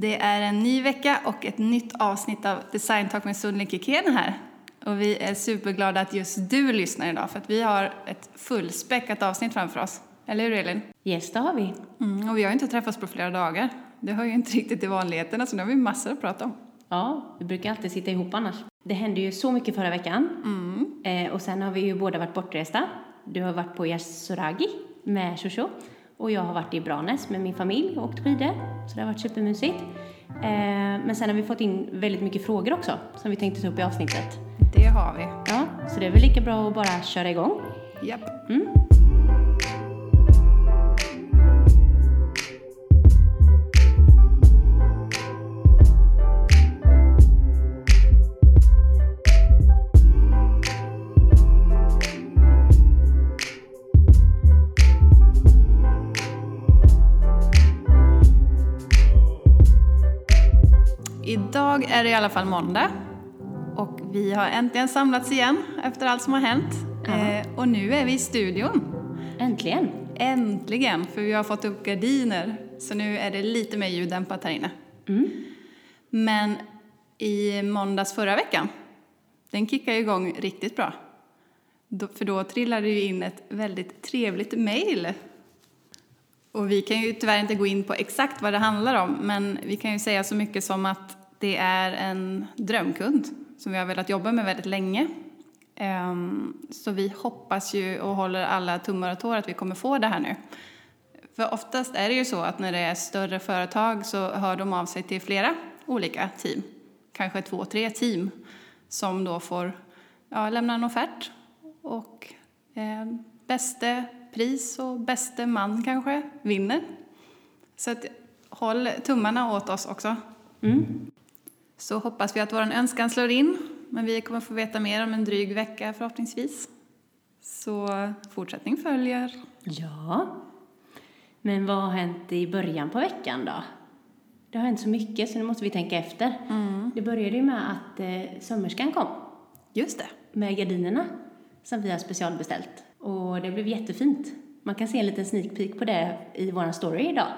Det är en ny vecka och ett nytt avsnitt av Design Talk med Sunny Kikén här. Och vi är superglada att just du lyssnar idag för att vi har ett fullspäckat avsnitt framför oss. Eller hur Elin? Yes, det har vi. Mm, och vi har ju inte träffats på flera dagar. Det hör ju inte riktigt till vanligheterna så nu har vi massor att prata om. Ja, vi brukar alltid sitta ihop annars. Det hände ju så mycket förra veckan. Mm. Eh, och sen har vi ju båda varit bortresta. Du har varit på Yasuragi med Shosho. Och jag har varit i Branäs med min familj och åkt skidor. Så det har varit supermysigt. Eh, men sen har vi fått in väldigt mycket frågor också som vi tänkte ta upp i avsnittet. Det har vi. Ja, så det är väl lika bra att bara köra igång. Japp. Mm. Idag är det i alla fall måndag och vi har äntligen samlats igen efter allt som har hänt. Eh, och nu är vi i studion. Äntligen! Äntligen, för vi har fått upp gardiner. Så nu är det lite mer ljuddämpat här inne. Mm. Men i måndags förra veckan, den kickade igång riktigt bra. För då trillade det ju in ett väldigt trevligt mejl. Och vi kan ju tyvärr inte gå in på exakt vad det handlar om, men vi kan ju säga så mycket som att det är en drömkund som vi har velat jobba med väldigt länge. Ehm, så vi hoppas ju och håller alla tummar och tår att vi kommer få det här nu. För oftast är det ju så att när det är större företag så hör de av sig till flera olika team. Kanske två, tre team som då får ja, lämna en offert och eh, bäste pris och bäste man kanske vinner. Så att, håll tummarna åt oss också. Mm. Så hoppas vi att vår önskan slår in, men vi kommer få veta mer om en dryg vecka förhoppningsvis. Så fortsättning följer. Ja. Men vad har hänt i början på veckan då? Det har hänt så mycket så nu måste vi tänka efter. Det började ju med att eh, sömmerskan kom Just det. med gardinerna som vi har specialbeställt. Och det blev jättefint. Man kan se en liten sneak peek på det i vår story idag.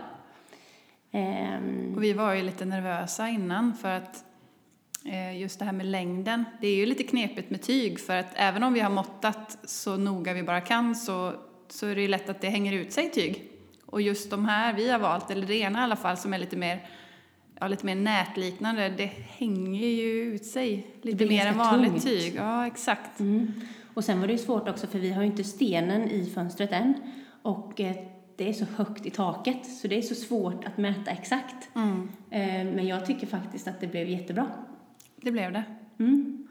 Ehm, Och vi var ju lite nervösa innan för att just det här med längden, det är ju lite knepigt med tyg för att även om vi har måttat så noga vi bara kan så, så är det ju lätt att det hänger ut sig tyg. Och just de här vi har valt, eller det ena i alla fall som är lite mer, ja, lite mer nätliknande, det hänger ju ut sig lite mer än vanligt tungt. tyg. Ja, exakt. Mm. Och sen var det ju svårt också för vi har ju inte stenen i fönstret än. Och eh, det är så högt i taket så det är så svårt att mäta exakt. Mm. Eh, men jag tycker faktiskt att det blev jättebra. Det blev det. Mm.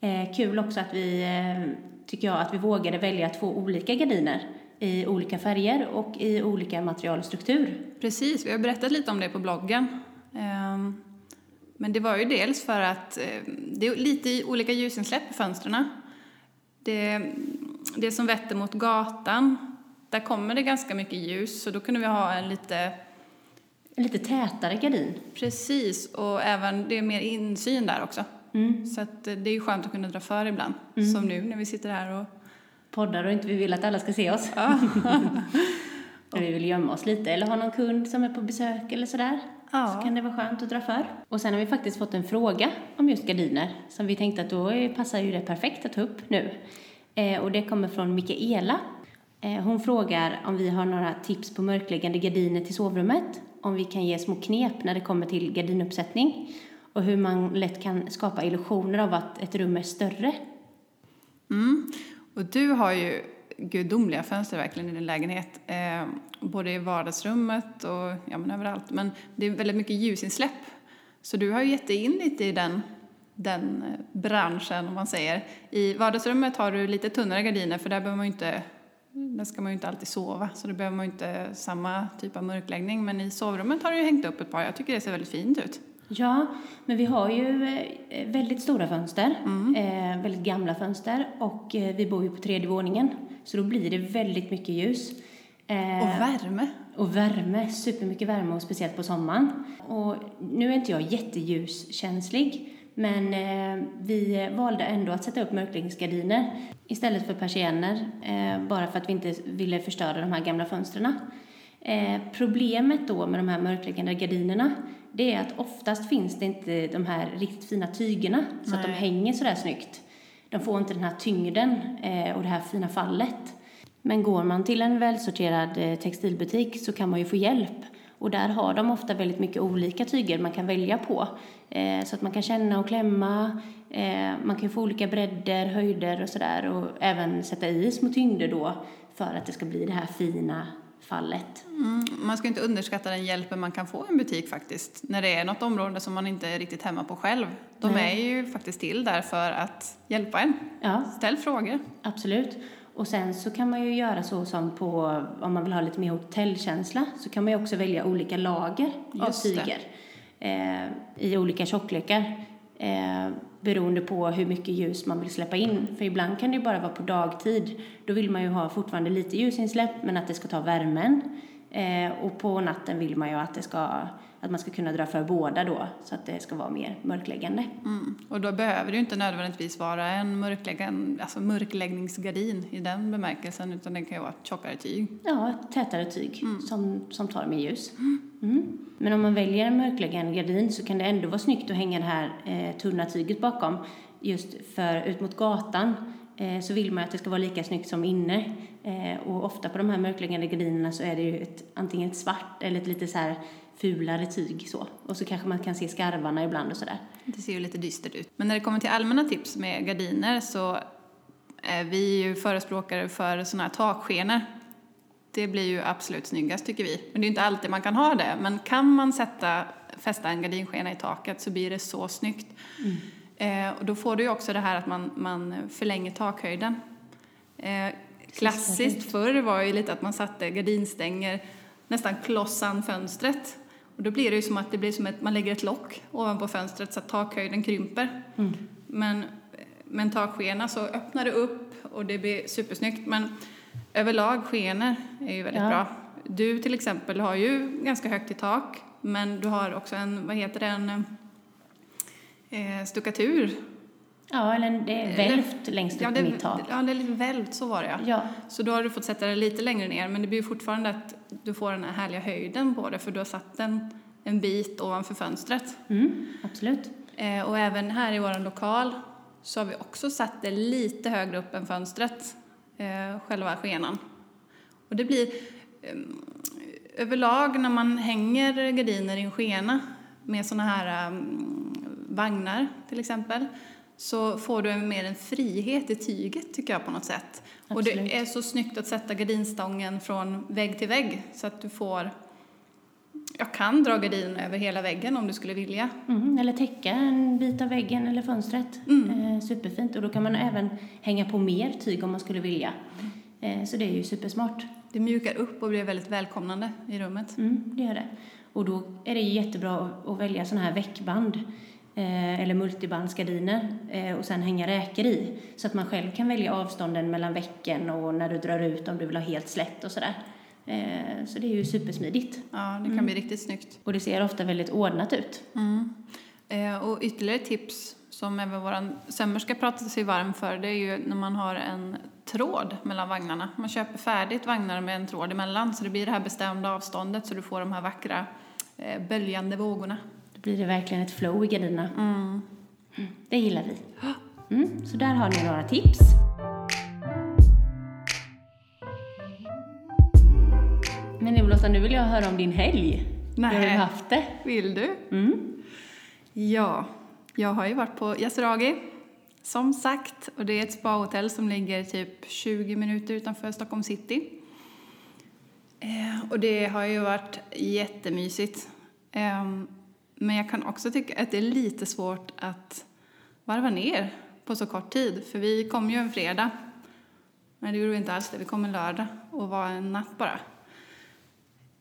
Eh, kul också att vi, eh, tycker jag, att vi vågade välja två olika gardiner i olika färger och i olika materialstruktur. Precis, vi har berättat lite om det på bloggen. Ehm, Men det var ju dels för att eh, det är lite olika ljusinsläpp i fönstren. Det, det som vetter mot gatan, där kommer det ganska mycket ljus så då kunde vi ha en lite, En lite tätare gardin. precis, och även det är mer insyn där också. Mm. Så eh, det är ju skönt att kunna dra för ibland, som nu när vi sitter här och Poddar och inte vi vill att alla ska se oss. ja. När vi vill gömma oss lite eller ha någon kund som är på besök eller sådär. Ja. Så kan det vara skönt att dra för. Och sen har vi faktiskt fått en fråga om just gardiner som vi tänkte att då passar ju det perfekt att ta upp nu. Eh, och det kommer från Mikaela. Eh, hon frågar om vi har några tips på mörkläggande gardiner till sovrummet. Om vi kan ge små knep när det kommer till gardinuppsättning. Och hur man lätt kan skapa illusioner av att ett rum är större. Mm. Och du har ju gudomliga fönster verkligen i din lägenhet. Eh, både i vardagsrummet och ja, men överallt. Men det är väldigt mycket ljusinsläpp. Så du har ju gett dig in lite i den, den eh, branschen om man säger. I vardagsrummet har du lite tunnare gardiner för där behöver man ju inte där ska man ju inte alltid sova, så då behöver man ju inte samma typ av mörkläggning. Men i sovrummet har du ju hängt upp ett par. Jag tycker det ser väldigt fint ut. Ja, men vi har ju eh, väldigt stora fönster, eh, väldigt gamla fönster och eh, vi bor ju på tredje våningen. Så då blir det väldigt mycket ljus. Och värme. och värme, supermycket värme och speciellt på sommaren. Och nu är inte jag jätteljuskänslig, men eh, vi valde ändå att sätta upp mörkläggningsgardiner istället för persienner, eh, bara för att vi inte ville förstöra de här gamla fönstren. Eh, problemet då med de här mörkläggande gardinerna det är att oftast finns det inte de här riktigt fina tygerna så att de Nej. hänger sådär snyggt. De får inte den här tyngden eh, och det här fina fallet. Men går man till en välsorterad eh, textilbutik så kan man ju få hjälp. Och där har de ofta väldigt mycket olika tyger man kan välja på. Eh, så att man kan känna och klämma. Eh, man kan få olika bredder, höjder och sådär. Och även sätta i små tyngder då för att det ska bli det här fina fallet. Mm, man ska inte underskatta den hjälpen man kan få i en butik faktiskt. När det är något område som man inte är riktigt hemma på själv. De Nej. är ju faktiskt till där för att hjälpa en. Ja, Ställ frågor. Absolut. Och sen så kan man ju göra så som på, om man vill ha lite mer hotellkänsla, så kan man ju också välja olika lager av Just det. tyger eh, i olika tjocklekar. Eh, beroende på hur mycket ljus man vill släppa in. För ibland kan det ju bara vara på dagtid. Då vill man ju ha fortfarande lite ljusinsläpp men att det ska ta värmen. Eh, och på natten vill man ju att, det ska, att man ska kunna dra för båda då så att det ska vara mer mörkläggande. Mm. Och då behöver det ju inte nödvändigtvis vara en mörkläggan, alltså mörkläggningsgardin i den bemärkelsen utan det kan ju vara ett tjockare tyg. Ja, tätare tyg som, som tar mer ljus. Mm. Men om man väljer en mörkläggande gardin så kan det ändå vara snyggt att hänga det här eh, tunna tyget bakom. Just för ut mot gatan eh, så vill man att det ska vara lika snyggt som inne. Eh, och ofta på de här mörkläggande gardinerna så är det ju ett, antingen ett svart eller ett lite så här fulare tyg så. Och så kanske man kan se skarvarna ibland och sådär. Det ser ju lite dystert ut. Men när det kommer till allmänna tips med gardiner så är vi ju förespråkare för sådana här takskenor. Det blir ju absolut snyggast tycker vi. Men det är ju inte alltid man kan ha det. Men kan man sätta, fästa en gardinskena i taket så blir det så snyggt. Eh, och då får du ju också det här att man, man förlänger takhöjden. Eh, klassiskt förr var ju lite att man satte gardinstänger nästan klossan fönstret. Och då blir det ju som att det blir som att man lägger ett lock ovanpå fönstret så att takhöjden krymper. Men med en takskena så öppnar det upp och det blir supersnyggt. Men överlag skenor är ju väldigt Ja. bra. Du till exempel har ju ganska högt i tak men du har också en, vad heter den, eh, stuckatur. Ja, eller det är välvt längst upp ja, det, mitt tak. Ja, det är lite välvt, så var det ja. Ja, Så då har du fått sätta det lite längre ner, men det blir fortfarande att du får den här härliga höjden på det, för du har satt den en bit ovanför fönstret. mm, absolut. Eh, och även här i vår lokal så har vi också satt det lite högre upp än fönstret, eh, själva skenan. Och det blir eh, överlag när man hänger gardiner i en skena med såna här eh, vagnar till exempel så får du mer en frihet i tyget tycker jag på något sätt. Och Absolut. det är så snyggt att sätta gardinstången från vägg till vägg så att du får jag kan dra gardinen över hela väggen om du skulle vilja. Mm, eller täcka en bit av väggen eller fönstret. Eh, superfint. Och då kan man även hänga på mer tyg om man skulle vilja. Eh, så det är ju supersmart. Det mjukar upp och blir väldigt välkomnande i rummet. Mm, det gör det. Och då är det jättebra att, att välja sådana här veckband. Eh, eller multibandsgardiner. Eh, och sen hänga räkor i. Så att man själv kan välja avstånden mellan vecken och när du drar ut om du vill ha helt slätt och sådär. Eh, så det är ju supersmidigt. Ja, det kan bli riktigt snyggt. Och det ser ofta väldigt ordnat ut. Eh, och ytterligare tips som även vår sömmerska pratade sig varm för det är ju när man har en tråd mellan vagnarna. Man köper färdigt vagnar med en tråd emellan så det blir det här bestämda avståndet så du får de här vackra böljande vågorna. Blir det verkligen ett flow i gardinerna. Mm, Det gillar vi. Mm, så där har ni några tips. Men nu Lotta, nu vill jag höra om din helg. Nej. Hur har du haft det? Vill du? Mm. Ja, jag har ju varit på Yasuragi som sagt och det är ett spahotell som ligger typ 20 minuter utanför Stockholm city. Eh, och det har ju varit jättemysigt. Eh, men jag kan också tycka att det är lite svårt att varva ner på så kort tid. För vi kom ju en fredag. Nej, det gjorde vi inte alls det. Vi kom en lördag och var en natt bara.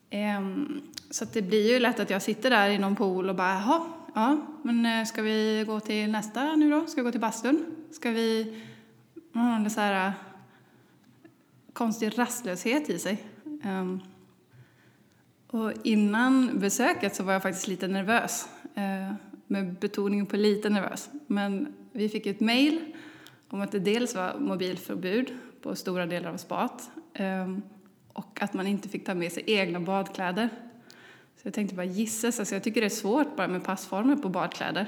Ehm, så att det blir ju lätt att jag sitter där i någon pool och bara, jaha, ja, men eh, ska vi gå till nästa nu då? Ska vi gå till bastun? Ska vi... Man har en så här eh, konstig rastlöshet i sig. Ehm, och innan besöket så var jag faktiskt lite nervös. Eh, med betoningen på lite nervös. Men vi fick ett mejl om att det dels var mobilförbud på stora delar av spat. Ehm, och att man inte fick ta med sig egna badkläder. Så jag tänkte bara gisses, alltså jag tycker det är svårt bara med passformer på badkläder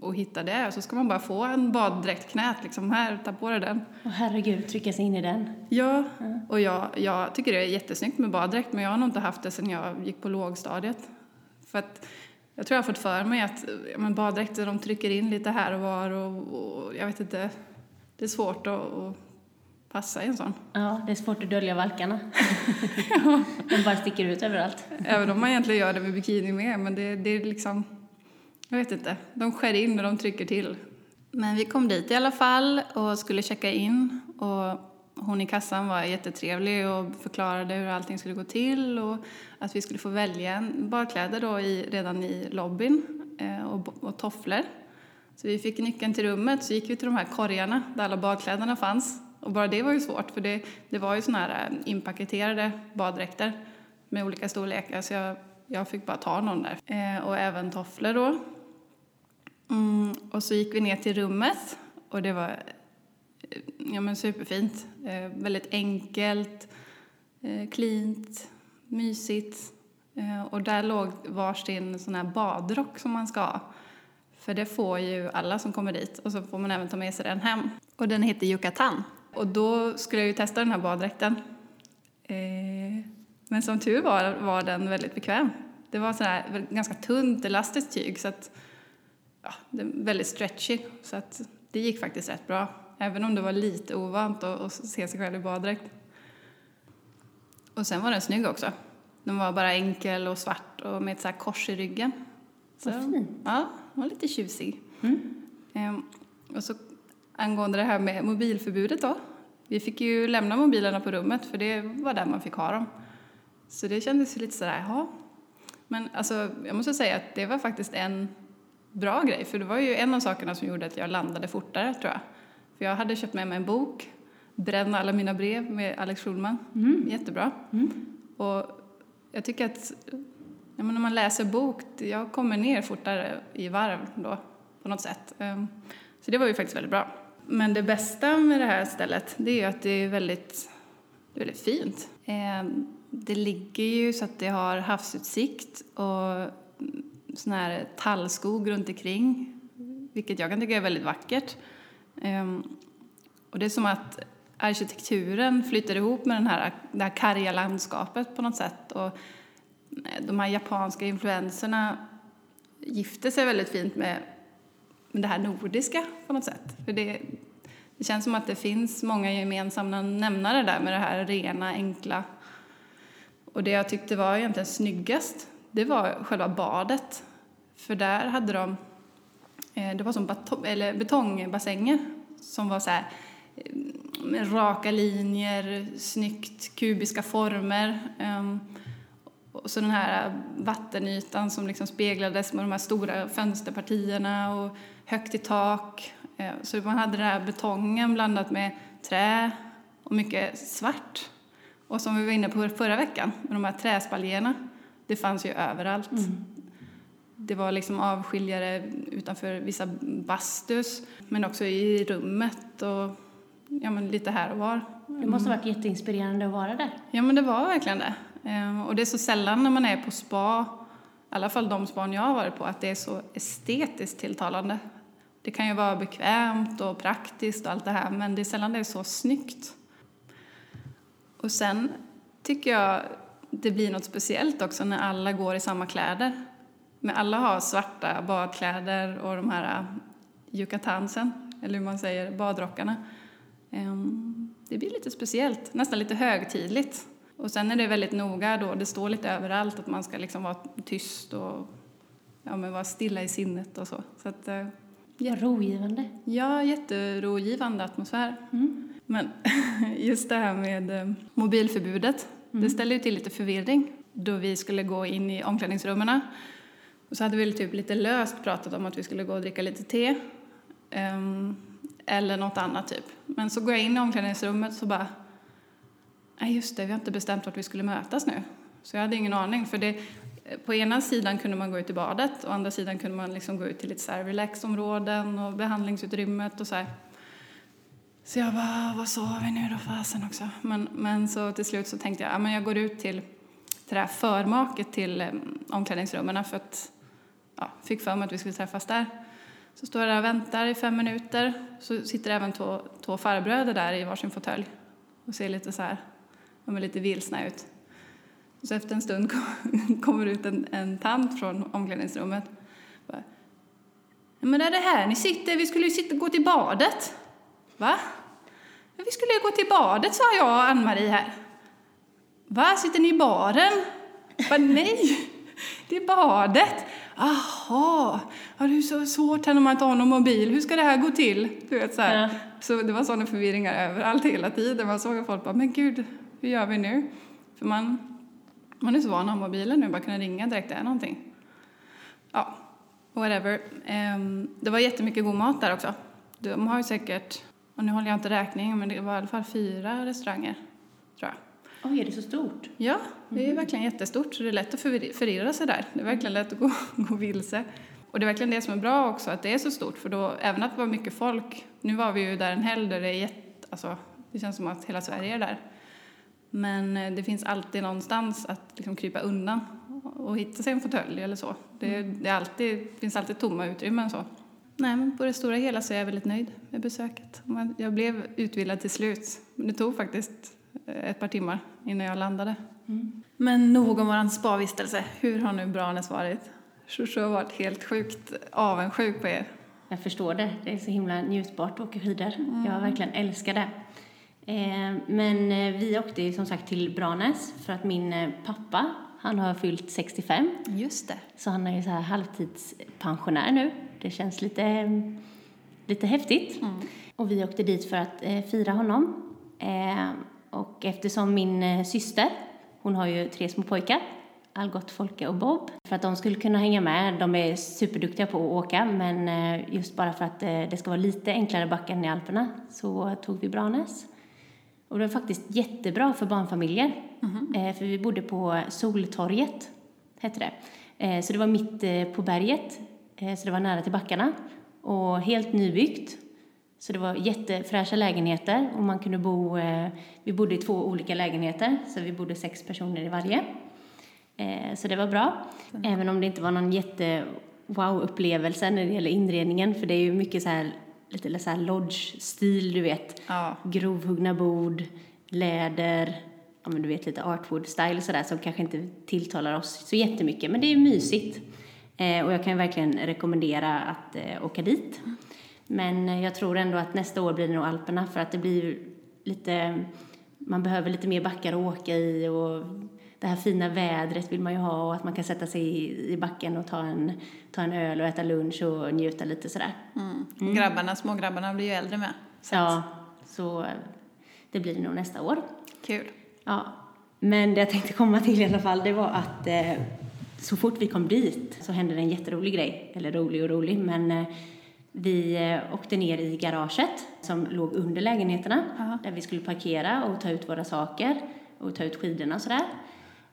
och hitta det. Och så ska man bara få en baddräkt knät liksom, här, ta på dig den. Och herregud, trycka sig in i den. Ja, och jag, jag tycker det är jättesnyggt med baddräkt men jag har nog inte haft det sedan jag gick på lågstadiet. För att jag tror jag har fått för mig att ja, men baddräkter de trycker in lite här och var och, och jag vet inte, det är svårt att, att passa i en sån. Ja, det är svårt att dölja valkarna. De bara sticker ut överallt. Även om man egentligen gör det med bikini med, men det, det är liksom, jag vet inte, de skär in och de trycker till. Men vi kom dit i alla fall och skulle checka in och hon i kassan var jättetrevlig och förklarade hur allting skulle gå till och att vi skulle få välja badkläder då i, redan i lobbyn eh, och, och tofflor. Så vi fick nyckeln till rummet så gick vi till de här korgarna där alla badkläderna fanns. Och bara det var ju svårt för det, det var ju såna här eh, inpaketerade baddräkter med olika storlekar så jag, jag fick bara ta någon där. Eh, och även tofflor då. Mm, och så gick vi ner till rummet och det var eh, ja, men superfint. Eh, väldigt enkelt, eh, cleant, mysigt. Eh, och där låg varsin sån här badrock som man ska ha. För det får ju alla som kommer dit och så får man även ta med sig den hem. Och den heter Yucatan. Och då skulle jag ju testa den här baddräkten. Eh, men som tur var var den väldigt bekväm. Det var så här ganska tunt elastiskt tyg så att ja, väldigt stretchy så att det gick faktiskt rätt bra. Även om det var lite ovant att, att se sig själv i baddräkt. Och sen var den snygg också. Den var bara enkel och svart och med ett så kors i ryggen. Så, Vad fint. Ja, den var lite tjusig. Mm. Ehm, och så angående det här med mobilförbudet då. Vi fick ju lämna mobilerna på rummet för det var där man fick ha dem. Så det kändes lite sådär, jaha. Men alltså, jag måste säga att det var faktiskt en bra grej för det var ju en av sakerna som gjorde att jag landade fortare tror jag. För jag hade köpt med mig en bok, Bränna alla mina brev med Alex Schulman. Mm. Jättebra. Mm. Och jag tycker att ja, när man läser bok, jag kommer ner fortare i varv då på något sätt. Ehm, Så det var ju faktiskt väldigt bra. Men det bästa med det här stället, det är att det är väldigt, det är väldigt fint. Ehm, Det ligger ju så att det har havsutsikt och sån här tallskog runt omkring, vilket jag kan tycka är väldigt vackert. Ehm, och det är som att arkitekturen flyter ihop med den här, det här karga landskapet på något sätt. Och eh, de här japanska influenserna gifter sig väldigt fint med, med det här nordiska på något sätt. För det, det känns som att det finns många gemensamma nämnare där med det här rena, enkla. Och det jag tyckte var egentligen snyggast, det var själva badet. För där hade de, eh, det var som bato- eller betongbassänger som var så här eh, raka linjer, snyggt kubiska former. Ehm, och så den här vattenytan som liksom speglades med de här stora fönsterpartierna och högt i tak. Ehm, så man hade den här betongen blandat med trä och mycket svart. Och som vi var inne på förra veckan, med de här träspaljerna, det fanns ju överallt. Mm. Det var liksom avskiljare utanför vissa bastus, men också i rummet och ja, men lite här och var. Det måste ha varit jätteinspirerande att vara där. Ja, men det var verkligen det. Eh, Och det är så sällan när man är på spa, i alla fall de span jag har varit på, att det är så estetiskt tilltalande. Det kan ju vara bekvämt och praktiskt och allt det här, men det är sällan det är så snyggt. Och sen tycker jag det blir något speciellt också när alla går i samma kläder. Men alla har svarta badkläder och de här yucatansen, eller hur man säger, badrockarna. Ehm, Det blir lite speciellt, nästan lite högtidligt. Och sen är det väldigt noga då, det står lite överallt att man ska liksom vara tyst och ja, men vara stilla i sinnet och så. Så att, eh, Ja, rogivande. ja, jätterogivande atmosfär. Mm. Men just det här med eh, mobilförbudet, det ställde ju till lite förvirring då vi skulle gå in i omklädningsrummen. Och så hade vi typ lite löst pratat om att vi skulle gå och dricka lite te. Um, eller något annat typ. Men så går jag in i omklädningsrummet och så bara, nej just det, vi har inte bestämt vart vi skulle mötas nu. Så jag hade ingen aning. För det, på ena sidan kunde man gå ut i badet och andra sidan kunde man liksom gå ut till lite så här relaxområden och behandlingsutrymmet och så här. Så jag bara, vad sa vi nu då fasen också? Men, men så till slut så tänkte jag, ja men jag går ut till till det här förmaket till ehm, omklädningsrummen för att ja, fick för mig att vi skulle träffas där. Så står jag där och väntar i fem minuter. Så sitter även två, två farbröder där i varsin fåtölj och ser lite så här, de är lite vilsna ut. Så efter en stund kom- kommer ut en, en tant från omklädningsrummet. Bara, men är det här ni sitter? Vi skulle ju sitta, gå till badet. Va? "Ja, Vi skulle ju gå till badet, sa jag och Ann-Marie här. Va, sitter ni i baren? Bara, nej, det är badet. Aha, det är så svårt här när man inte har någon mobil. Hur ska det här gå till? Du vet, så. Ja. så det var sådana förvirringar överallt hela tiden. Man såg att folk bara, men gud, hur gör vi nu? För man, man är så van att ha mobilen nu, bara kunna ringa direkt det är någonting. Ja, whatever. Ehm, det var jättemycket god mat där också. De har ju säkert, och nu håller jag inte räkning, men det var i alla fall fyra restauranger. Oj, är det så stort? Ja, det är verkligen jättestort så det är lätt att förirra sig där. Det är verkligen lätt att gå, gå vilse. Och det är verkligen det som är bra också, att det är så stort för då, även att det var mycket folk, nu var vi ju där en helg där det är jätte, alltså det känns som att hela Sverige är där. Men eh, det finns alltid någonstans att liksom krypa undan och hitta sig en fåtölj eller så. Det, det, är alltid, det finns alltid tomma utrymmen så. Nej, men på det stora hela så är jag väldigt nöjd med besöket. Jag blev utvilad till slut. Men det tog faktiskt ett par timmar innan jag landade. Men nog om vår spavistelse. Hur har nu Branäs varit? Shoshu har varit helt sjukt avundsjuk på er. Jag förstår det. Det är så himla njutbart att åka skidor. Jag verkligen älskar det. Eh, men eh, vi åkte som sagt till Branäs för att min eh, pappa, han har fyllt 65. Just det. Så han är så här halvtidspensionär nu. Det känns lite, lite häftigt. Och vi åkte dit för att fira honom. Och eftersom min eh, syster, hon har ju tre små pojkar, Algot, Folke och Bob. För att de skulle kunna hänga med. De är superduktiga på att åka men eh, just bara för att eh, det ska vara lite enklare backen i Alperna så tog vi Branäs. Och det var faktiskt jättebra för barnfamiljer. Eh, för vi bodde på Soltorget, hette det. Så det var mitt på berget, så det var nära till backarna. Och helt nybyggt. Så det var jättefräscha lägenheter och man kunde bo, eh, vi bodde i två olika lägenheter, så vi bodde sex personer i varje. Eh, så det var bra. Även om det inte var någon jätte wow-upplevelse när det gäller inredningen, för det är ju mycket så här, lite så här lodge-stil, du vet. Ja. Grovhuggna bord, läder, ja men du vet lite artwood-style sådär som kanske inte tilltalar oss så jättemycket, men det är mysigt. Eh, och jag kan verkligen rekommendera att åka dit. Men eh, jag tror ändå att nästa år blir det nog Alperna för att det blir lite, man behöver lite mer backar att åka i och det här fina vädret vill man ju ha och att man kan sätta sig i, backen och ta en, ta en öl och äta lunch och njuta lite sådär. Mm. Grabbarna, smågrabbarna blir ju äldre med. Så Ja, så eh, det blir det nog nästa år. Kul. Ja, men det jag tänkte komma till i alla fall, det var att eh, så fort vi kom dit så hände det en jätterolig grej. Eller rolig och rolig, men eh, vi eh, åkte ner i garaget som låg under lägenheterna Ja. där vi skulle parkera och ta ut våra saker och ta ut skidorna och sådär.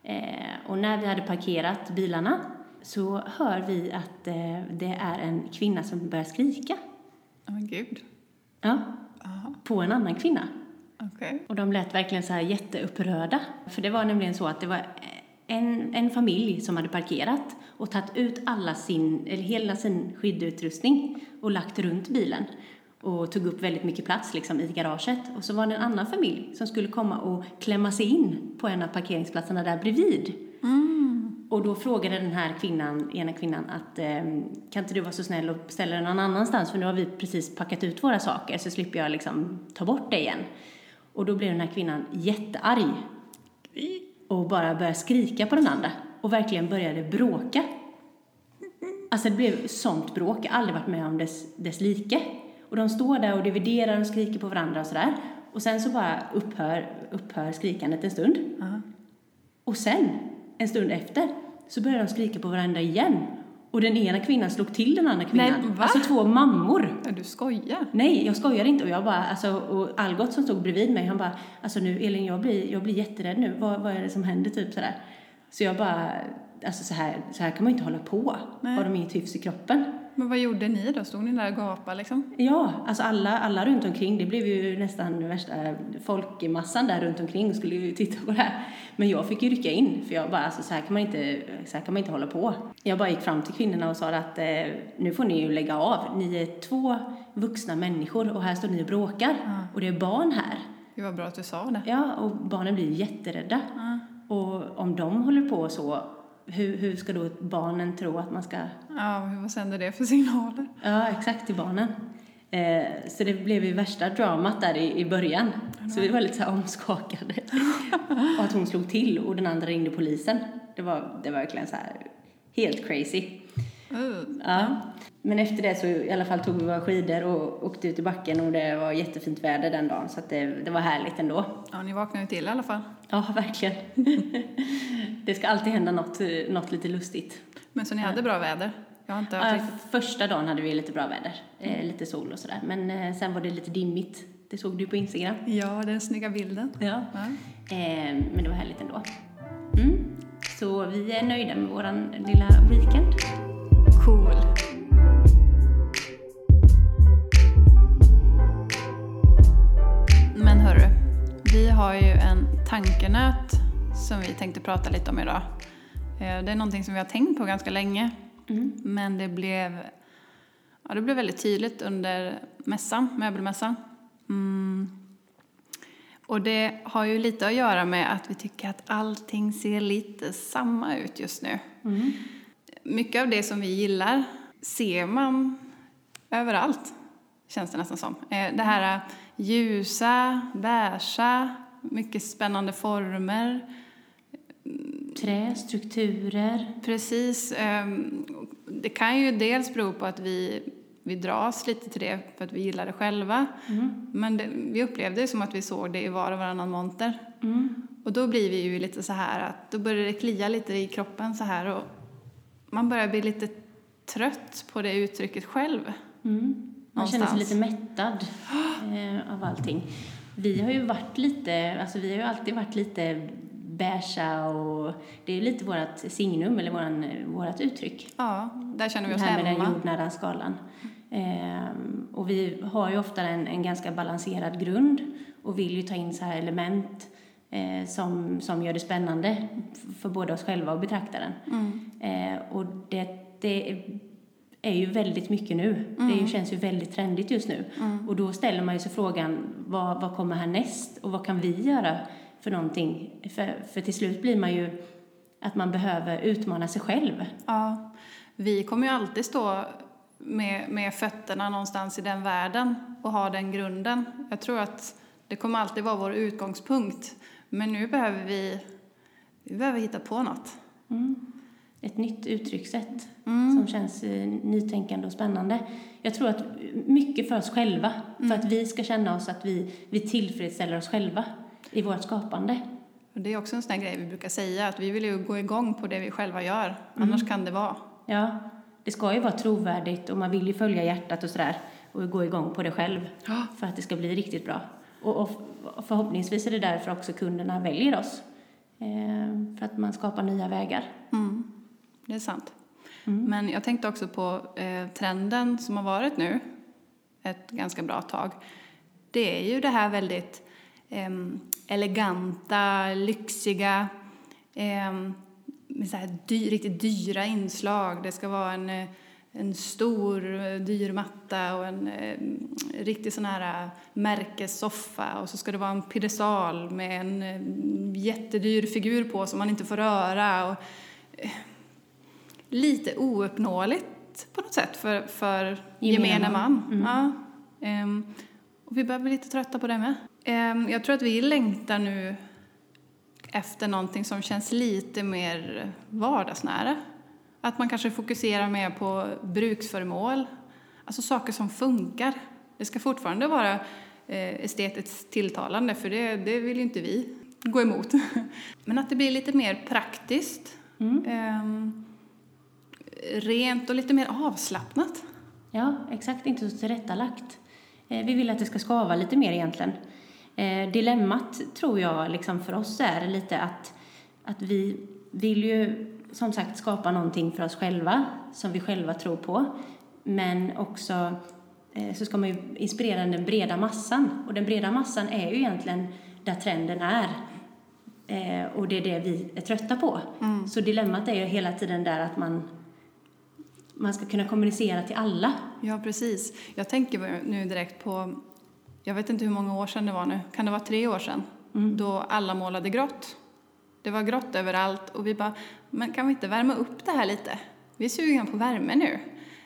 Eh, och när vi hade parkerat bilarna så hör vi att eh, det är en kvinna som börjar skrika. Ja, men gud. Ja, Jaha, på en annan kvinna. okej. Och de lät verkligen så här jätteupprörda. För det var nämligen så att det var en, en familj som hade parkerat och tagit ut alla sin, eller hela sin skyddeutrustning och lagt runt bilen och tog upp väldigt mycket plats liksom i garaget. Och så var det en annan familj som skulle komma och klämma sig in på en av parkeringsplatserna där bredvid. Och då frågade den här kvinnan, ena kvinnan att ehm, kan inte du vara så snäll och ställa den någon annanstans för nu har vi precis packat ut våra saker så slipper jag liksom ta bort det igen. Och då blev den här kvinnan jättearg och bara började skrika på den andra och verkligen började bråka. Alltså det blev sånt bråk, jag har aldrig varit med om dess, dess like. Och de står där och dividerar och skriker på varandra och sådär. Och sen så bara upphör, upphör skrikandet en stund. Ja. Och sen, en stund efter, så började de skrika på varandra igen. Och den ena kvinnan slog till den andra kvinnan. Nej, va? Alltså två mammor. Ja, du skojar? Nej, jag skojar inte. Och jag bara, alltså, och Algot som stod bredvid mig, han bara, alltså nu Elin, jag blir, jag blir jätterädd nu. Vad, vad är det som händer? Typ sådär. Så jag bara, alltså så här, så här kan man ju inte hålla på. Nej. Har de inget hyfs i kroppen? Men vad gjorde ni då? Stod ni där och gapade liksom? Ja, alltså alla, alla runt omkring. Det blev ju nästan värsta folkmassan där runt omkring och skulle ju titta på det här. Men jag fick ju rycka in, för jag bara, alltså, så, här kan man inte, så här kan man inte hålla på. Jag bara gick fram till kvinnorna och sa att eh, nu får ni ju lägga av. Ni är två vuxna människor och här står ni och bråkar. Och det är barn här. Det var bra att du sa det. Ja, och barnen blir jätterädda. Och om de håller på så, hur, hur ska då barnen tro att man ska... Ja, vad sänder det för signaler? Ja, exakt, till barnen. Eh, så det blev ju värsta dramat där i, i början. Så vi var lite så omskakade. och att hon slog till och den andra ringde polisen. Det var, det var verkligen så här helt crazy. Uh. Ja. Men efter det så i alla fall tog vi våra skidor och åkte ut i backen och det var jättefint väder den dagen så det, det var härligt ändå. Ja, ni vaknade ju till i alla fall. Ja, verkligen. det ska alltid hända något, något lite lustigt. Men så ni hade bra väder? Jag har inte Ja, första dagen hade vi lite bra väder, eh, lite sol och sådär. Men eh, sen var det lite dimmigt. Det såg du på Instagram. Ja, den snygga bilden. Ja. Ja. Eh, men det var härligt ändå. Mm. Så vi är nöjda med våran lilla weekend. Cool. Men hörru, vi har ju en tankenöt som vi tänkte prata lite om idag. Eh, Det är någonting som vi har tänkt på ganska länge. Men det blev, ja, det blev väldigt tydligt under mässan, möbelmässan. Mm. Och det har ju lite att göra med att vi tycker att allting ser lite samma ut just nu. Mycket av det som vi gillar ser man överallt, känns det nästan som. Eh, Det här ljusa, beiga, mycket spännande former. Trä, strukturer. Precis. ehm, Det kan ju dels bero på att vi, vi dras lite till det för att vi gillar det själva. Men det, vi upplevde det som att vi såg det i var och varannan monter. Och då blir vi ju lite så här att då börjar det klia lite i kroppen så här och man börjar bli lite trött på det uttrycket själv. Man känner sig lite mättad eh, av allting. Vi har ju varit lite, alltså vi har ju alltid varit lite beiga och det är lite vårt signum eller våran, vårat uttryck. Ja, där känner vi Det oss här med den hemma. jordnära skalan. Ehm, och vi har ju ofta en, en ganska balanserad grund och vill ju ta in så här element eh, som, som gör det spännande för både oss själva och betraktaren. Eh, och det, det är ju väldigt mycket nu. Det ju, känns ju väldigt trendigt just nu. Och då ställer man ju sig frågan, vad, vad kommer härnäst? Och vad kan vi göra för någonting? För, för till slut blir man ju att man behöver utmana sig själv. Ja, vi kommer ju alltid stå med, med fötterna någonstans i den världen och ha den grunden. Jag tror att det kommer alltid vara vår utgångspunkt. Men nu behöver vi, vi behöver hitta på något. ett nytt uttryckssätt som känns eh, nytänkande och spännande. Jag tror att mycket för oss själva, för att vi ska känna oss att vi, vi tillfredsställer oss själva i vårt skapande. Och det är också en sån grej vi brukar säga, att vi vill ju gå igång på det vi själva gör. Annars kan det vara. Ja, det ska ju vara trovärdigt och man vill ju följa hjärtat och sådär och gå igång på det själv för att det ska bli riktigt bra. Och, och förhoppningsvis är det därför också kunderna väljer oss. Eh, för att man skapar nya vägar. Mm, det är sant. Men jag tänkte också på eh, trenden som har varit nu ett ganska bra tag. Det är ju det här väldigt em, eleganta, lyxiga, em, med så här dy, riktigt dyra inslag. Det ska vara en, eh, en stor eh, dyr matta och en eh, riktig sån här eh, märkessoffa och så ska det vara en piedestal med en eh, jättedyr figur på som man inte får röra. Och, lite ouppnåeligt på något sätt för, för Gemene gemene man. man. Ja. Ehm, och vi börjar bli lite trötta på det med. Ehm, jag tror att vi längtar nu efter någonting som känns lite mer vardagsnära. Att man kanske fokuserar mer på bruksföremål, alltså saker som funkar. Det ska fortfarande vara eh, estetiskt tilltalande, för det, det vill ju inte vi gå emot. Men att det blir lite mer praktiskt. Ehm, rent och lite mer avslappnat. Ja, exakt. Inte så tillrättalagt. Eh, vi vill att det ska skava lite mer egentligen. Eh, dilemmat tror jag liksom för oss är lite att, att vi vill ju som sagt skapa någonting för oss själva som vi själva tror på. Men också eh, så ska man ju inspirera den breda massan. Och den breda massan är ju egentligen där trenden är. Eh, och det är det vi är trötta på. Så dilemmat är ju hela tiden där att man, man ska kunna kommunicera till alla. Ja, precis. Jag tänker nu direkt på, jag vet inte hur många år sedan det var nu, kan det vara tre år sedan? Då alla målade grått. Det var grått överallt och vi bara, men kan vi inte värma upp det här lite? Vi är sugna på värme nu.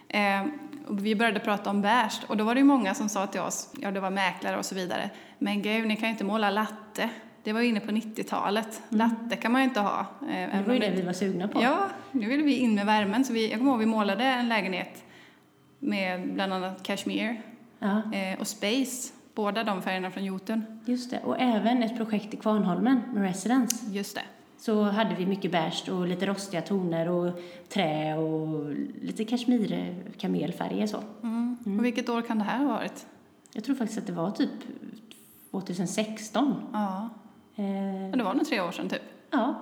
Eh, och vi började prata om beige och då var det många som sa till oss, ja det var mäklare och så vidare, men gud ni kan ju inte måla latte. Det var inne på 90-talet. Latte kan man ju inte ha. Eh, Det var ju det vi var sugna på. Ja, nu ville vi in med värmen. Så vi, jag kommer ihåg vi målade en lägenhet med bland annat cashmere Ja, eh, och space. Båda de färgerna från Jotun. just det. Och även ett projekt i Kvarnholmen med Residence. Just det. Så hade vi mycket beige och lite rostiga toner och trä och lite kashmir, kamelfärger så. Mm. Och vilket år kan det här ha varit? Jag tror faktiskt att det var typ 2016. Ja, Eh, det var nog tre år sedan typ. ja,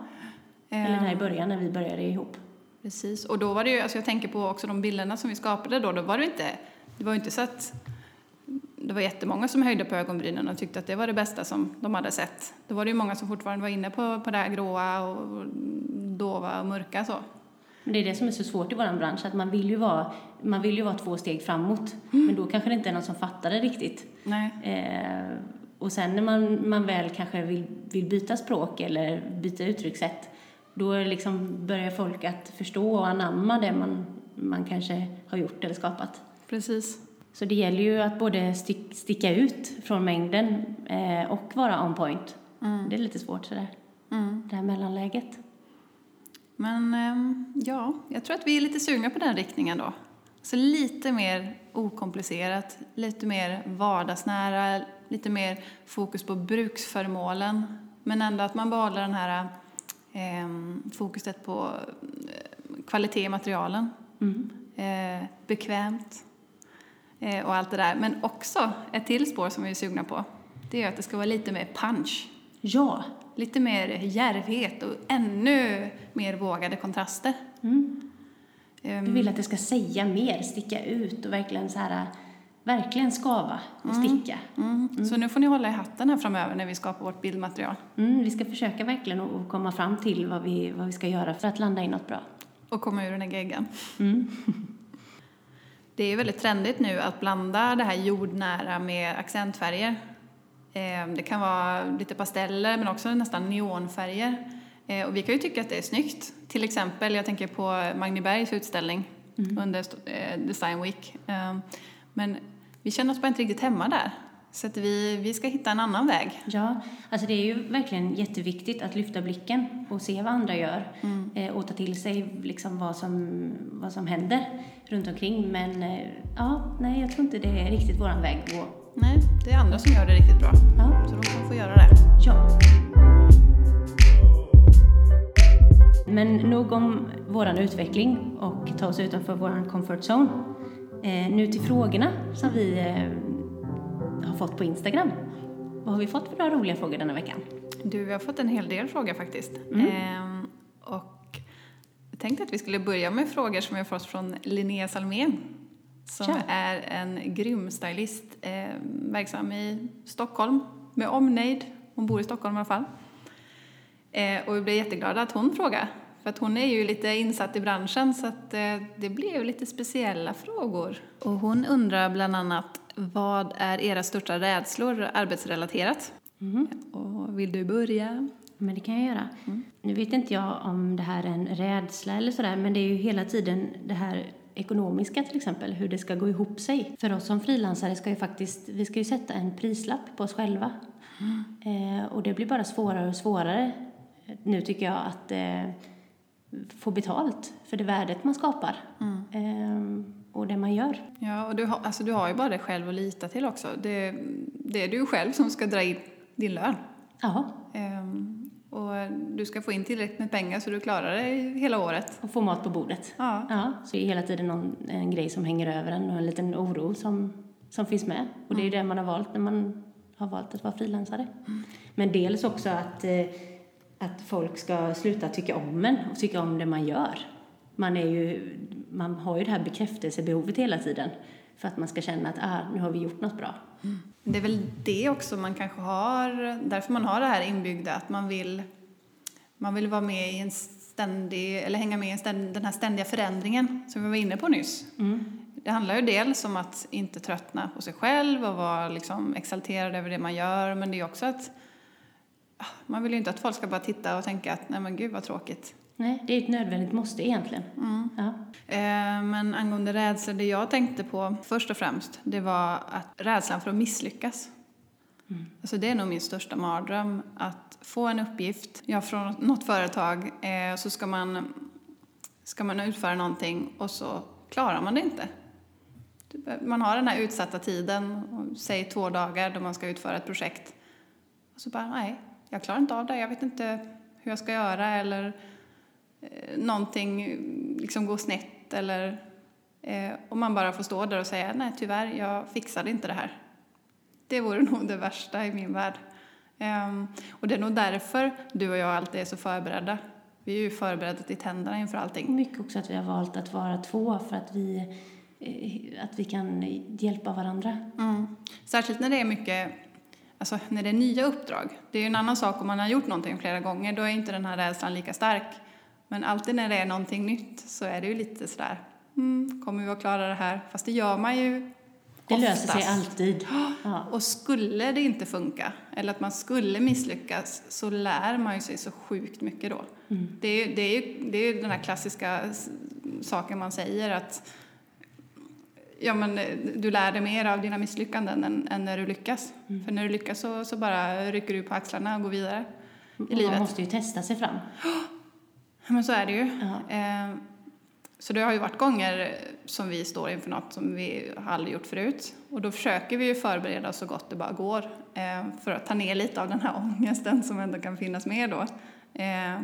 eller där i Eh, början när vi började ihop. Precis. Och då var det ju, alltså jag tänker på också de bilderna som vi skapade då, då var det inte, det var ju inte så att det var jättemånga som höjde på ögonbrynen och tyckte att det var det bästa som de hade sett. Då var det ju många som fortfarande var inne på, på det här gråa och dova och mörka så. Men det är det som är så svårt i vår bransch, att man vill ju vara, man vill ju vara två steg framåt. Men då kanske det inte är någon som fattar det riktigt. Nej. Eh, och sen när man, man väl kanske vill, vill byta språk eller byta uttryckssätt, då liksom börjar folk att förstå och anamma det man, man kanske har gjort eller skapat. Precis. Så det gäller ju att både stick, sticka ut från mängden eh, och vara on point. Det är lite svårt sådär, Mm. det här mellanläget. Men ehm, ja, jag tror att vi är lite sugna på den riktningen då. Så lite mer okomplicerat, lite mer vardagsnära, lite mer fokus på bruksföremålen. Men ändå att man behåller den här ehm, fokuset på eh, kvalitet i materialen. Mm. Eh, bekvämt eh, och allt det där. Men också ett till spår som vi är sugna på. Det är att det ska vara lite mer punch. Ja, Lite mer djärvhet och ännu mer vågade kontraster. mm. Ehm, du vill att det ska säga mer, sticka ut och verkligen så här, verkligen skava och sticka. mm. Så nu får ni hålla i hatten här framöver när vi skapar vårt bildmaterial. Mm, vi ska försöka verkligen att att komma fram till vad vi, vad vi ska göra för att landa i något bra. Och komma ur den här geggan. Mm. Det är väldigt trendigt nu att blanda det här jordnära med accentfärger. Ehm, Det kan vara lite pasteller men också nästan neonfärger. Eh, Och vi kan ju tycka att det är snyggt. Till exempel, jag tänker på Magni Bergs utställning under st- eh, Design Week. Ehm, Men vi känner oss bara inte riktigt hemma där. Så att vi, vi ska hitta en annan väg. Ja, alltså det är ju verkligen jätteviktigt att lyfta blicken och se vad andra gör eh, och ta till sig liksom vad, som, vad som händer runt omkring. Men eh, ja, nej, jag tror inte det är riktigt våran väg att gå. Nej, det är andra som gör det riktigt bra. Ja, Så de kan få göra det. ja. Men nog om våran utveckling och ta oss utanför våran comfort zone. Eh, nu till frågorna som vi har fått på Instagram. Vad har vi fått för några roliga frågor denna veckan? Du, vi har fått en hel del frågor faktiskt. Mm. Ehm, och jag tänkte att vi skulle börja med frågor som vi har fått från Linnea Salmén. Som Tja. är en grym stylist, eh, verksam i Stockholm med omnejd. Hon bor i Stockholm i alla fall. Eh, och vi blev jätteglada att hon frågar. För att hon är ju lite insatt i branschen så att eh, det blev lite speciella frågor. Och hon undrar bland annat vad är era största rädslor arbetsrelaterat? Mhm. Och vill du börja? Men det kan jag göra. Nu vet inte jag om det här är en rädsla eller sådär, men det är ju hela tiden det här ekonomiska till exempel, hur det ska gå ihop sig. För oss som frilansare ska ju faktiskt, vi ska ju sätta en prislapp på oss själva. Eh, och det blir bara svårare och svårare nu tycker jag att eh, få betalt för det värdet man skapar. Eh, och det man gör. Ja, och du har, alltså, du har ju bara dig själv att lita till också. Det, det är du själv som ska dra in din lön. Ja, Ehm, och du ska få in tillräckligt med pengar så du klarar dig hela året. och få mat på bordet. Ja. Ja, så är det hela tiden någon, en grej som hänger över en och en liten oro som, som finns med. Och det är ju det man har valt när man har valt att vara frilansare. Men dels också att, eh, att folk ska sluta tycka om en och tycka om det man gör. man, är ju, man har ju det här bekräftelsebehovet hela tiden för att man ska känna att ah, nu har vi gjort något bra. Det är väl det också man kanske har, därför man har det här inbyggda, att man vill, man vill vara med i en ständig, eller hänga med i den här ständiga förändringen som vi var inne på nyss. Det handlar ju dels om att inte tröttna på sig själv och vara liksom exalterad över det man gör, men det är också att man vill ju inte att folk ska bara titta och tänka att nej men gud vad tråkigt. Nej, det är ett nödvändigt måste egentligen. Ja. Eh, Men angående rädsla, det jag tänkte på först och främst, det var att rädslan för att misslyckas. Alltså det är nog min största mardröm, att få en uppgift, ja från något företag, eh, så ska man, ska man utföra någonting och så klarar man det inte. Man har den här utsatta tiden, säg två dagar då man ska utföra ett projekt. Och så bara, nej, jag klarar inte av det, jag vet inte hur jag ska göra eller eh, någonting liksom går snett eller eh, och man bara får stå där och säga nej tyvärr, jag fixade inte det här. Det vore nog det värsta i min värld. Ehm, och det är nog därför du och jag alltid är så förberedda. Vi är ju förberedda till tänderna inför allting. Mycket också att vi har valt att vara två för att vi, eh, att vi kan hjälpa varandra. Mm. Särskilt när det är mycket, alltså när det är nya uppdrag. Det är ju en annan sak om man har gjort någonting flera gånger, då är inte den här rädslan lika stark. Men alltid när det är någonting nytt så är det ju lite sådär, mm, kommer vi att klara det här? Fast det gör man ju Det löser sig alltid. Ja. Och skulle det inte funka, eller att man skulle misslyckas, så lär man ju sig så sjukt mycket då. Det, är, ju- det, är ju, det är ju den här klassiska saken man säger att ja, men, eh, du lär dig mer av dina misslyckanden än, än när du lyckas. För när du lyckas så, så bara rycker du på axlarna och går vidare Och i Man livet. måste ju testa sig fram. Men så är det ju. Ja. Eh, så det har ju varit gånger som vi står inför något som vi har aldrig gjort förut. Och då försöker vi ju förbereda oss så gott det bara går eh, för att ta ner lite av den här ångesten som ändå kan finnas med då. Eh,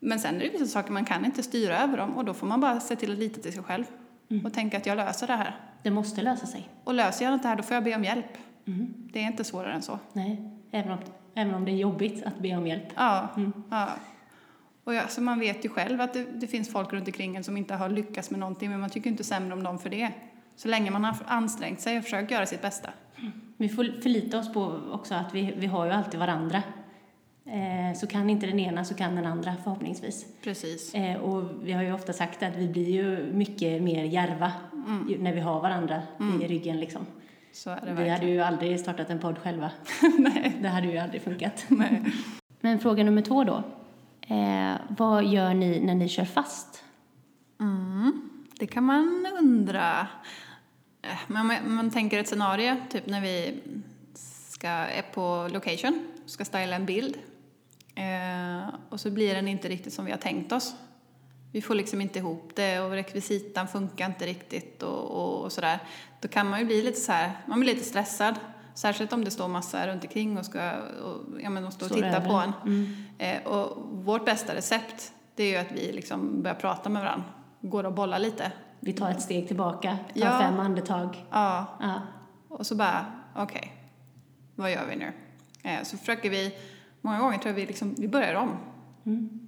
men sen är det vissa saker man kan inte styra över dem och då får man bara se till att lita till sig själv och tänka att jag löser det här. Det måste lösa sig. Och löser jag inte det här då får jag be om hjälp. Mm. Det är inte svårare än så. Nej, även om, även om det är jobbigt att be om hjälp. Ja, ja. Och ja, så man vet ju själv att det, det finns folk runt omkring en som inte har lyckats med någonting, men man tycker inte sämre om dem för det. Så länge man har ansträngt sig och försökt göra sitt bästa. Vi får förlita oss på också att vi, vi har ju alltid varandra. Eh, så kan inte den ena så kan den andra förhoppningsvis. Precis. Eh, och vi har ju ofta sagt att vi blir ju mycket mer järva ju- när vi har varandra i ryggen liksom. Så är det Vi verkligen. hade ju aldrig startat en podd själva. Nej. Det hade ju aldrig funkat. Nej. Men fråga nummer två då. Eh, vad gör ni när ni kör fast? Mm, det kan man undra. Eh, Men man, man tänker ett scenario, typ när vi ska, är på location, ska styla en bild. Eh, och så blir den inte riktigt som vi har tänkt oss. Vi får liksom inte ihop det och rekvisitan funkar inte riktigt och, och, och sådär. Då kan man ju bli lite så här, man blir lite stressad. Särskilt om det står massa runt omkring och ska och, ja, men och stå och Står titta på en. en. Eh, och vårt bästa recept, det är ju att vi liksom börjar prata med varandra. Går och bollar lite. Vi tar ett steg tillbaka, tar Ja. fem andetag. Ja, Ja. och så bara, okej, vad gör vi nu? Eh, så försöker vi, många gånger tror jag vi liksom, vi börjar om.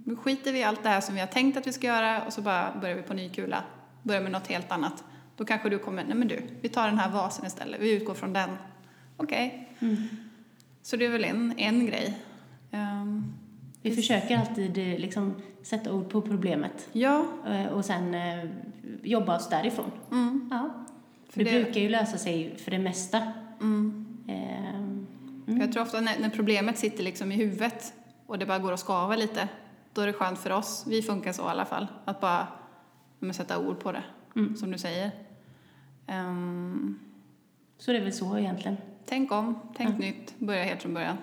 Nu skiter vi i allt det här som vi har tänkt att vi ska göra och så bara börjar vi på ny kula. Börjar med något helt annat. Då kanske du kommer, nej men du, vi tar den här vasen istället, vi utgår från den. Okej. Så det är väl en, en grej. Ehm, Vi försöker alltid eh, liksom, sätta ord på problemet ja, eh, och sen eh, jobba oss därifrån. mm, Ja. För det, det- brukar ju lösa sig för det mesta. mm. Ehm, För Jag tror ofta när, när problemet sitter liksom i huvudet och det bara går att skava lite, då är det skönt för oss, vi funkar så i alla fall, att bara men, sätta ord på det, som du säger. Ehm, så det är väl så egentligen. tänk om, tänk nytt, börja helt från början.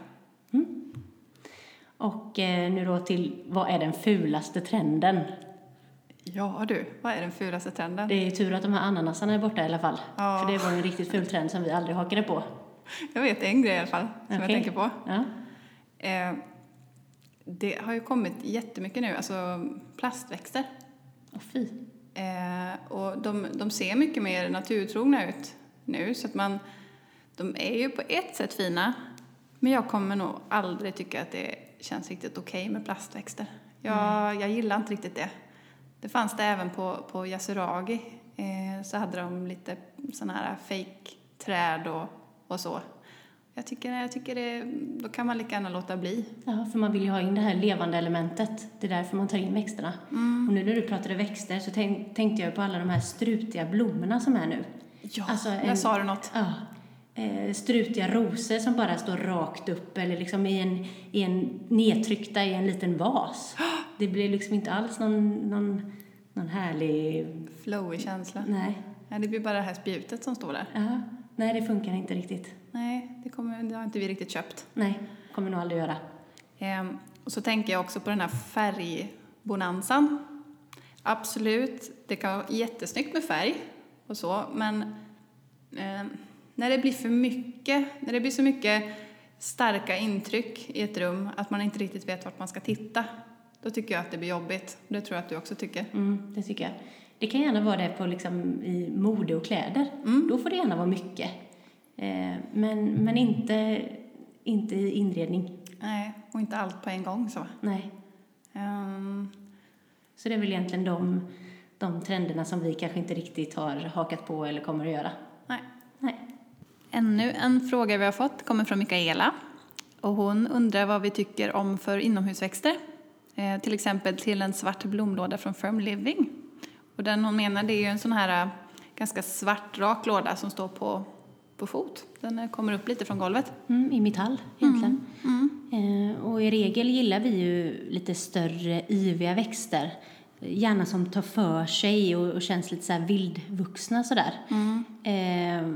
Och eh, nu då till, vad är den fulaste trenden? Ja du, vad är den fulaste trenden? Det är ju tur att de här ananasarna är borta i alla fall. Ja. För det var en riktigt ful trend som vi aldrig hakade på. Jag vet en grej i alla fall, som jag Okej. tänker på. Ja. Eh, det har ju kommit jättemycket nu, alltså plastväxter. Och fy. Eh, och de, de ser mycket mer naturtrogna ut nu, så att man, de är ju på ett sätt fina, men jag kommer nog aldrig tycka att det känns riktigt okej med plastväxter. Jag, jag gillar inte riktigt det. Det fanns det även på, på Yasuragi. Eh, så hade de lite sådana här fake-träd och, och så. Jag tycker, jag tycker det, då kan man lika gärna låta bli. Ja, för man vill ju ha in det här levande elementet. Det är därför man tar in växterna. Mm. Och nu när du pratade växter så tänk, tänkte jag på alla de här strutiga blommorna som är nu. Ja, Alltså, där en- sa du något. Ja. Eh, strutiga rosor som bara står rakt upp eller liksom i en, i en nedtryckta i en liten vas. Det blir liksom inte alls någon, någon, någon härlig... Flowig känsla. Nej. Ja, det blir bara det här spjutet som står där. Ja. Nej, det funkar inte riktigt. Nej, det, kommer, det har inte vi riktigt köpt. Nej, kommer nog aldrig göra. Ehm, och så tänker jag också på den här färgbonanzan. Absolut, det kan vara jättesnyggt med färg och så, men ehm, när det blir för mycket, när det blir så mycket starka intryck i ett rum att man inte riktigt vet vart man ska titta, då tycker jag att det blir jobbigt. Det tror jag att du också tycker. Mm, det tycker jag. Det kan gärna vara det på liksom i mode och kläder. Då får det gärna vara mycket. Eh, men men inte, inte i inredning. Nej, och inte allt på en gång så. Nej. Ehm, Så det är väl egentligen de, de trenderna som vi kanske inte riktigt har hakat på eller kommer att göra. nej. Nej. Ännu en fråga vi har fått kommer från Mikaela. Och hon undrar vad vi tycker om för inomhusväxter. Eh, till exempel till en svart blomlåda från Firm Living. Och den hon menar det är ju en sån här eh, ganska svart rak låda som står på, på fot. Den eh, kommer upp lite från golvet. Mm, I metall egentligen. Eh, och i regel gillar vi ju lite större yviga växter. Gärna som tar för sig och, och känns lite så här vildvuxna sådär. Eh,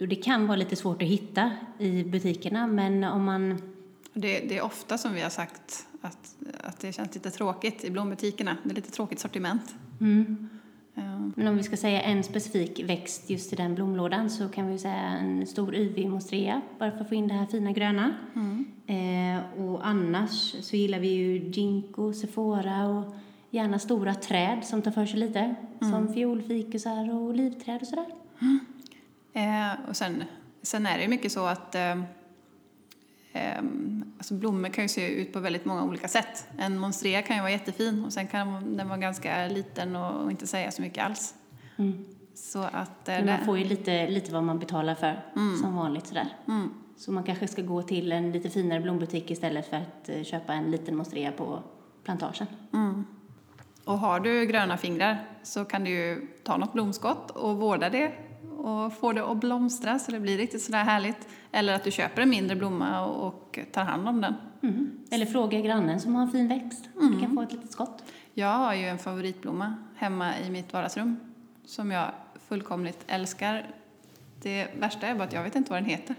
och det kan vara lite svårt att hitta i butikerna men om man Det, det är ofta som vi har sagt att, att det känns lite tråkigt i blombutikerna. Det är lite tråkigt sortiment. mm, Eh, Men om vi ska säga en specifik växt just i den blomlådan så kan vi säga en stor yvig monstrea, bara för att få in det här fina gröna. Eh, och annars så gillar vi ju ginkgo, sephora och gärna stora träd som tar för sig lite. Som fiolfikusar och olivträd och sådär. Eh, och sen, sen är det ju mycket så att eh, alltså blommor kan ju se ut på väldigt många olika sätt. En monstrea kan ju vara jättefin och sen kan den vara ganska liten och, inte säga så mycket alls. Mm. Så att... Eh, Men man får ju lite, lite vad man betalar för, som vanligt sådär. mm, Så man kanske ska gå till en lite finare blombutik istället för att eh, köpa en liten monstrea på plantagen. mm. Och har du gröna fingrar så kan du ju ta något blomskott och vårda det och få det att blomstra så det blir riktigt sådär härligt. Eller att du köper en mindre blomma och, tar hand om den. Mm. Eller fråga grannen som har en fin växt. Du kan få ett litet skott. Jag har ju en favoritblomma hemma i mitt vardagsrum som jag fullkomligt älskar. Det värsta är bara att jag vet inte vad den heter.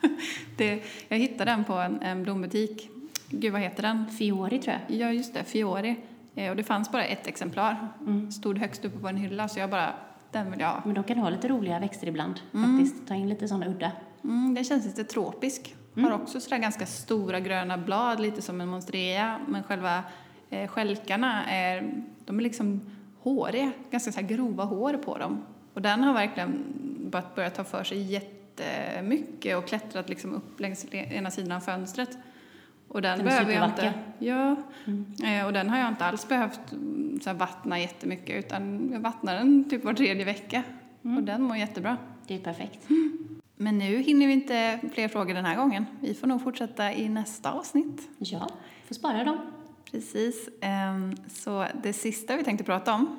det, jag hittade den på en, en blombutik. Gud, vad heter den? Fiori tror jag. Ja, just det, Fiori. Eh, Och det fanns bara ett exemplar. Mm. Stod högst uppe på en hylla så jag bara, den vill jag ha. Men de kan ha lite roliga växter ibland faktiskt. Ta in lite sådana udda. Mm, den känns lite tropisk. Har också sådär ganska stora gröna blad, lite som en monstrea. Men själva eh, skälkarna är, de är liksom håriga, ganska så grova hår på dem. Och den har verkligen börjat ta för sig jättemycket och klättrat liksom upp längs ena sidan av fönstret. Och den, Den behöver jag inte. Ja, eh, och den har jag inte alls behövt mm, så här, vattna jättemycket utan jag vattnar den typ var tredje vecka. Och den mår jättebra. Det är perfekt. Men nu hinner vi inte fler frågor den här gången. Vi får nog fortsätta i nästa avsnitt. Ja, får spara dem. Precis. Ehm, Så det sista vi tänkte prata om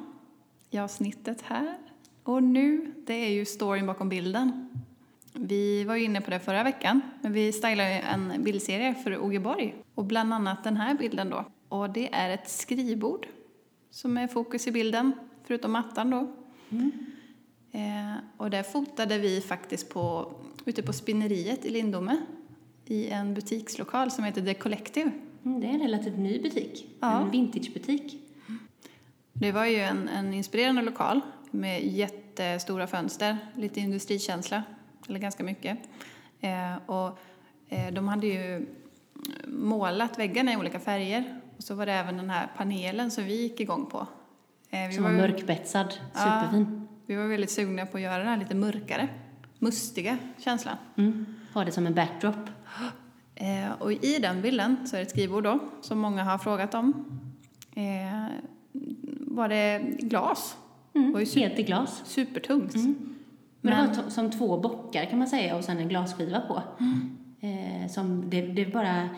i avsnittet här och nu, det är ju storyn bakom bilden. Vi var ju inne på det förra veckan, men vi stylade ju en bildserie för Ogeborg. Och bland annat den här bilden då. Och det är ett skrivbord som är fokus i bilden, förutom mattan då. Eh, och där fotade vi faktiskt på, ute på spinneriet i Lindome i en butikslokal som heter The Collective. Mm, det är en relativt ny butik. Ja. En vintagebutik. Det var ju en, en inspirerande lokal med jättestora fönster, lite industrikänsla, eller ganska mycket. Eh, och eh, de hade ju målat väggarna i olika färger och så var det även den här panelen som vi gick igång på. Eh, vi Som var ju- mörkbetsad. Superfin. Vi var väldigt sugna på att göra den här lite mörkare, mustiga känslan. Mm. Ha det som en backdrop. Och i den bilden så är det ett skrivbord då, som många har frågat om. Var det glas. Mm, var helt i glas. supertungt. Men, det var som två bockar kan man säga och sen en glasskiva på. Eh, som det, det bara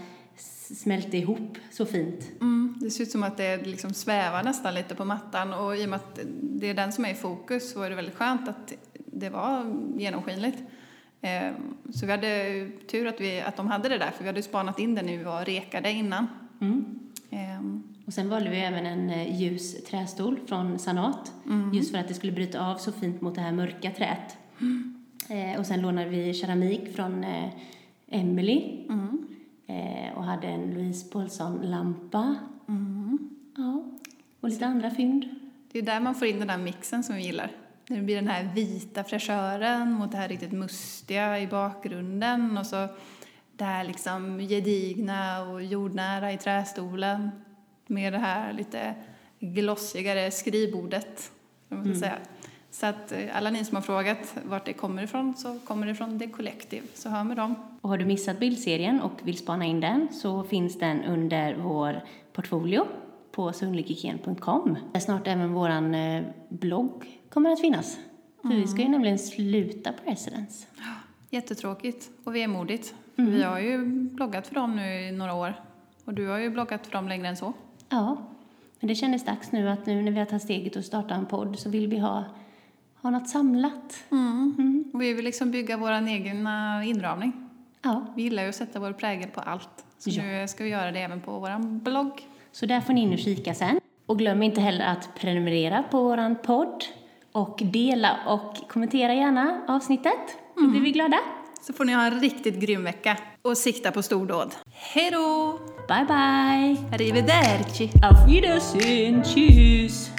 smälte ihop så fint. Mm, det ser ut som att det liksom svävar nästan lite på mattan och i och med att det är den som är i fokus så är det väldigt skönt att det var genomskinligt. Eh, Så vi hade tur att, vi, att de hade det där för vi hade spanat in det när vi var rekade innan. Mm. Eh, Och sen valde vi även en eh, ljus trästol från Sanat. Just för att det skulle bryta av så fint mot det här mörka träet. Eh, och sen lånade vi keramik från eh, Emily. Eh, och hade en Louise Paulsson-lampa. Ja. Och lite andra fynd. Det är där man får in den där mixen som vi gillar. När det blir den här vita fräschören mot det här riktigt mustiga i bakgrunden och så det här liksom gedigna och jordnära i trästolen med det här lite glossigare skrivbordet. man säga. Så att eh, alla ni som har frågat vart det kommer ifrån så kommer det från The Collective, så hör med dem. Och har du missat bildserien och vill spana in den så finns den under vår portfolio på sundlighygien.com. Där snart även vår eh, blogg kommer att finnas. För vi ska ju nämligen sluta på Residence. Jättetråkigt och vemodigt. För Vi har ju bloggat för dem nu i några år och du har ju bloggat för dem längre än så. Ja, men det kändes dags nu att nu när vi har tagit steget och startat en podd så vill vi ha, ha något samlat. Och vi vill liksom bygga vår egna inramning. Ja, Vi gillar ju att sätta vår prägel på allt. Så Ja. nu ska vi göra det även på vår blogg. så där får ni in och kika sen. Och glöm inte heller att prenumerera på våran podd och dela och kommentera gärna avsnittet. Då blir vi glada. Så får ni ha en riktigt grym vecka och sikta på stordåd. Hej då! Bye bye! Arrivederci! Auf Wiedersehen! Tschüss!